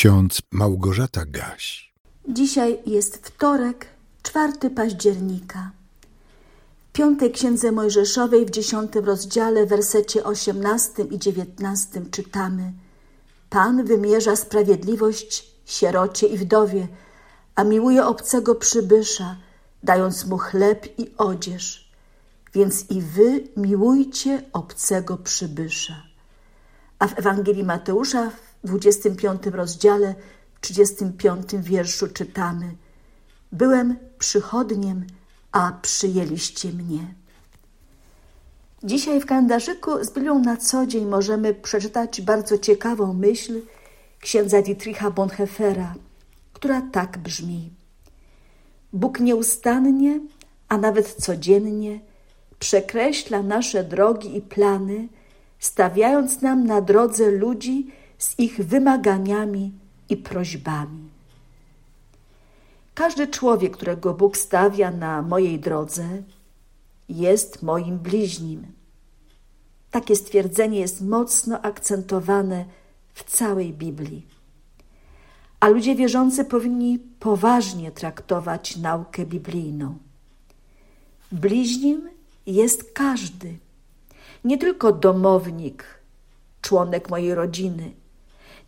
ksiądz Małgorzata Gaś. Dzisiaj jest wtorek, 4 października. W piątej księdze Mojżeszowej w dziesiątym rozdziale, wersecie 18 i 19 czytamy: Pan wymierza sprawiedliwość sierocie i wdowie, a miłuje obcego przybysza, dając mu chleb i odzież. Więc i wy miłujcie obcego przybysza. A w Ewangelii Mateusza 25 rozdziale, 35 wierszu czytamy: Byłem przychodniem, a przyjęliście mnie. Dzisiaj w kalendarzyku z Biblią na co dzień możemy przeczytać bardzo ciekawą myśl księdza Dietricha Bonhoeffera, która tak brzmi: Bóg nieustannie, a nawet codziennie przekreśla nasze drogi i plany, stawiając nam na drodze ludzi z ich wymaganiami i prośbami. Każdy człowiek, którego Bóg stawia na mojej drodze, jest moim bliźnim. Takie stwierdzenie jest mocno akcentowane w całej Biblii. A ludzie wierzący powinni poważnie traktować naukę biblijną. Bliźnim jest każdy, nie tylko domownik, członek mojej rodziny,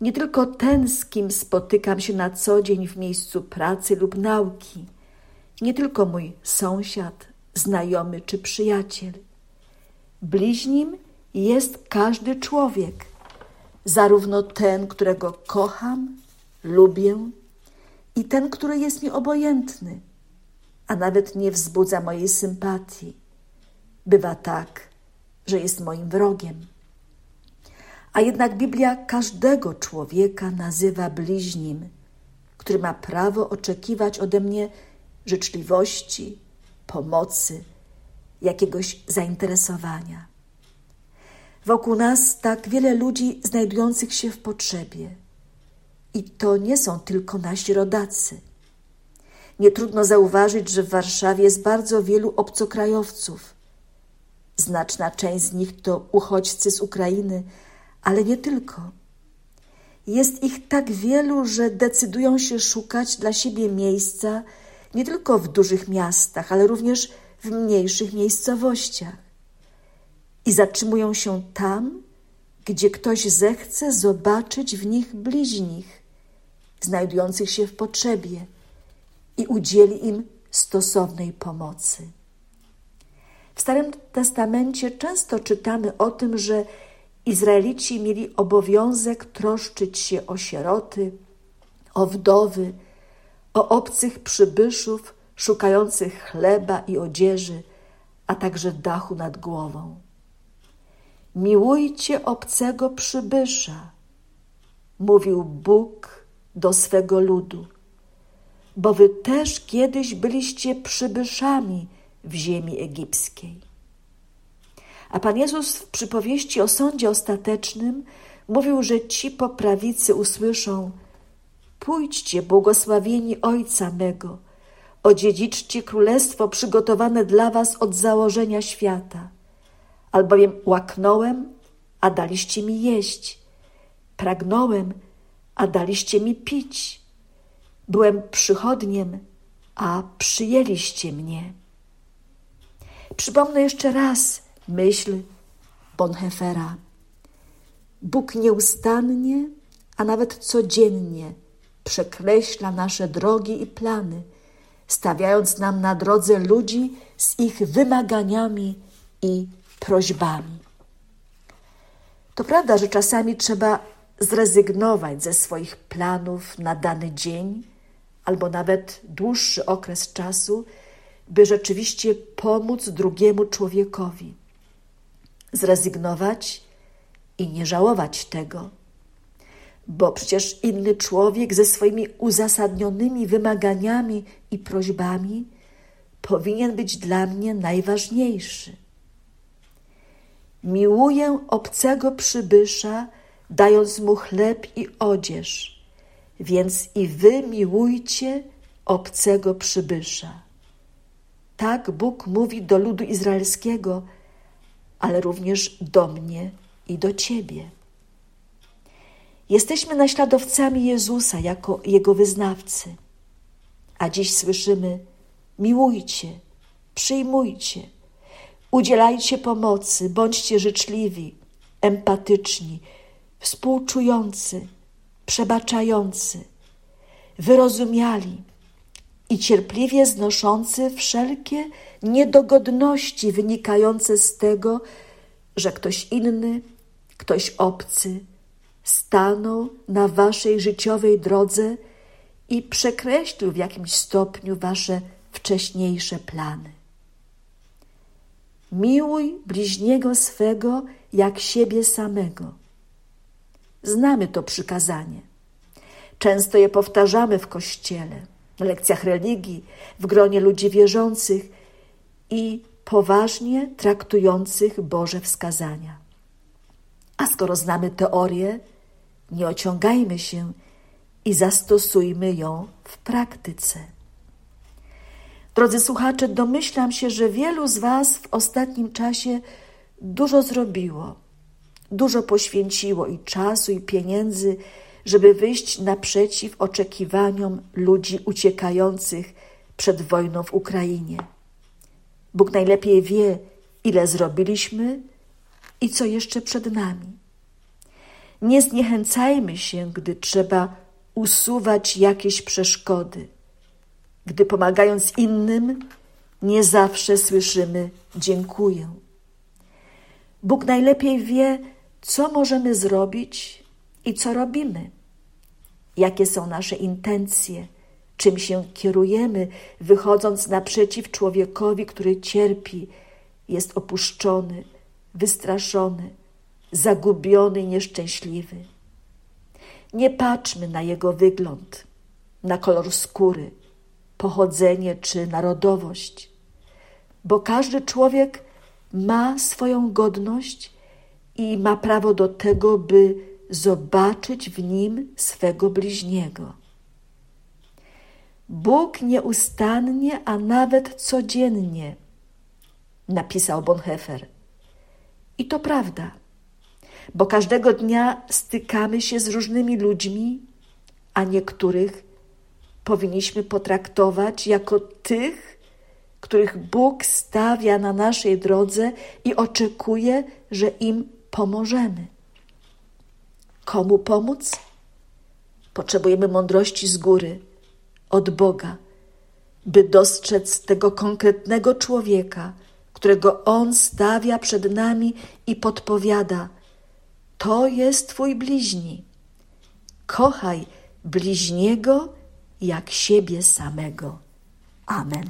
nie tylko ten, z kim spotykam się na co dzień w miejscu pracy lub nauki, nie tylko mój sąsiad, znajomy czy przyjaciel. Bliźnim jest każdy człowiek, zarówno ten, którego kocham, lubię, i ten, który jest mi obojętny, a nawet nie wzbudza mojej sympatii. Bywa tak, że jest moim wrogiem. A jednak Biblia każdego człowieka nazywa bliźnim, który ma prawo oczekiwać ode mnie życzliwości, pomocy, jakiegoś zainteresowania. Wokół nas tak wiele ludzi znajdujących się w potrzebie. I to nie są tylko nasi rodacy. Nie trudno zauważyć, że w Warszawie jest bardzo wielu obcokrajowców. Znaczna część z nich to uchodźcy z Ukrainy, ale nie tylko. Jest ich tak wielu, że decydują się szukać dla siebie miejsca nie tylko w dużych miastach, ale również w mniejszych miejscowościach. I zatrzymują się tam, gdzie ktoś zechce zobaczyć w nich bliźnich, znajdujących się w potrzebie i udzieli im stosownej pomocy. W Starym Testamencie często czytamy o tym, że Izraelici mieli obowiązek troszczyć się o sieroty, o wdowy, o obcych przybyszów szukających chleba i odzieży, a także dachu nad głową. Miłujcie obcego przybysza, mówił Bóg do swego ludu, bo wy też kiedyś byliście przybyszami w ziemi egipskiej. A Pan Jezus w przypowieści o sądzie ostatecznym mówił, że ci po prawicy usłyszą: Pójdźcie, błogosławieni Ojca mego, odziedziczcie królestwo przygotowane dla was od założenia świata. Albowiem łaknąłem, a daliście mi jeść, pragnąłem, a daliście mi pić, byłem przychodniem, a przyjęliście mnie. Przypomnę jeszcze raz myśl Bonhefera. Bóg nieustannie, a nawet codziennie przekreśla nasze drogi i plany, stawiając nam na drodze ludzi z ich wymaganiami i prośbami. To prawda, że czasami trzeba zrezygnować ze swoich planów na dany dzień albo nawet dłuższy okres czasu, by rzeczywiście pomóc drugiemu człowiekowi. Zrezygnować i nie żałować tego, bo przecież inny człowiek ze swoimi uzasadnionymi wymaganiami i prośbami powinien być dla mnie najważniejszy. Miłuję obcego przybysza, dając mu chleb i odzież, więc i wy miłujcie obcego przybysza. Tak Bóg mówi do ludu izraelskiego, ale również do mnie i do ciebie. Jesteśmy naśladowcami Jezusa jako Jego wyznawcy. A dziś słyszymy: miłujcie, przyjmujcie, udzielajcie pomocy, bądźcie życzliwi, empatyczni, współczujący, przebaczający, wyrozumiali i cierpliwie znoszący wszelkie niedogodności wynikające z tego, że ktoś inny, ktoś obcy stanął na waszej życiowej drodze i przekreślił w jakimś stopniu wasze wcześniejsze plany. Miłuj bliźniego swego jak siebie samego. Znamy to przykazanie. Często je powtarzamy w kościele, na lekcjach religii, w gronie ludzi wierzących i poważnie traktujących Boże wskazania. A skoro znamy teorię, nie ociągajmy się i zastosujmy ją w praktyce. Drodzy słuchacze, domyślam się, że wielu z Was w ostatnim czasie dużo zrobiło, dużo poświęciło i czasu, i pieniędzy, żeby wyjść naprzeciw oczekiwaniom ludzi uciekających przed wojną w Ukrainie. Bóg najlepiej wie, ile zrobiliśmy i co jeszcze przed nami. Nie zniechęcajmy się, gdy trzeba usuwać jakieś przeszkody, gdy pomagając innym, nie zawsze słyszymy dziękuję. Bóg najlepiej wie, co możemy zrobić i co robimy, jakie są nasze intencje, czym się kierujemy, wychodząc naprzeciw człowiekowi, który cierpi, jest opuszczony, wystraszony, zagubiony nieszczęśliwy. Nie patrzmy na jego wygląd, na kolor skóry, pochodzenie czy narodowość, bo każdy człowiek ma swoją godność i ma prawo do tego, by zobaczyć w nim swego bliźniego. Bóg nieustannie, a nawet codziennie, napisał Bonhoeffer. I to prawda, bo każdego dnia stykamy się z różnymi ludźmi, a niektórych powinniśmy potraktować jako tych, których Bóg stawia na naszej drodze i oczekuje, że im pomożemy. Komu pomóc? Potrzebujemy mądrości z góry, od Boga, by dostrzec tego konkretnego człowieka, którego On stawia przed nami i podpowiada: To jest Twój bliźni. Kochaj bliźniego jak siebie samego. Amen.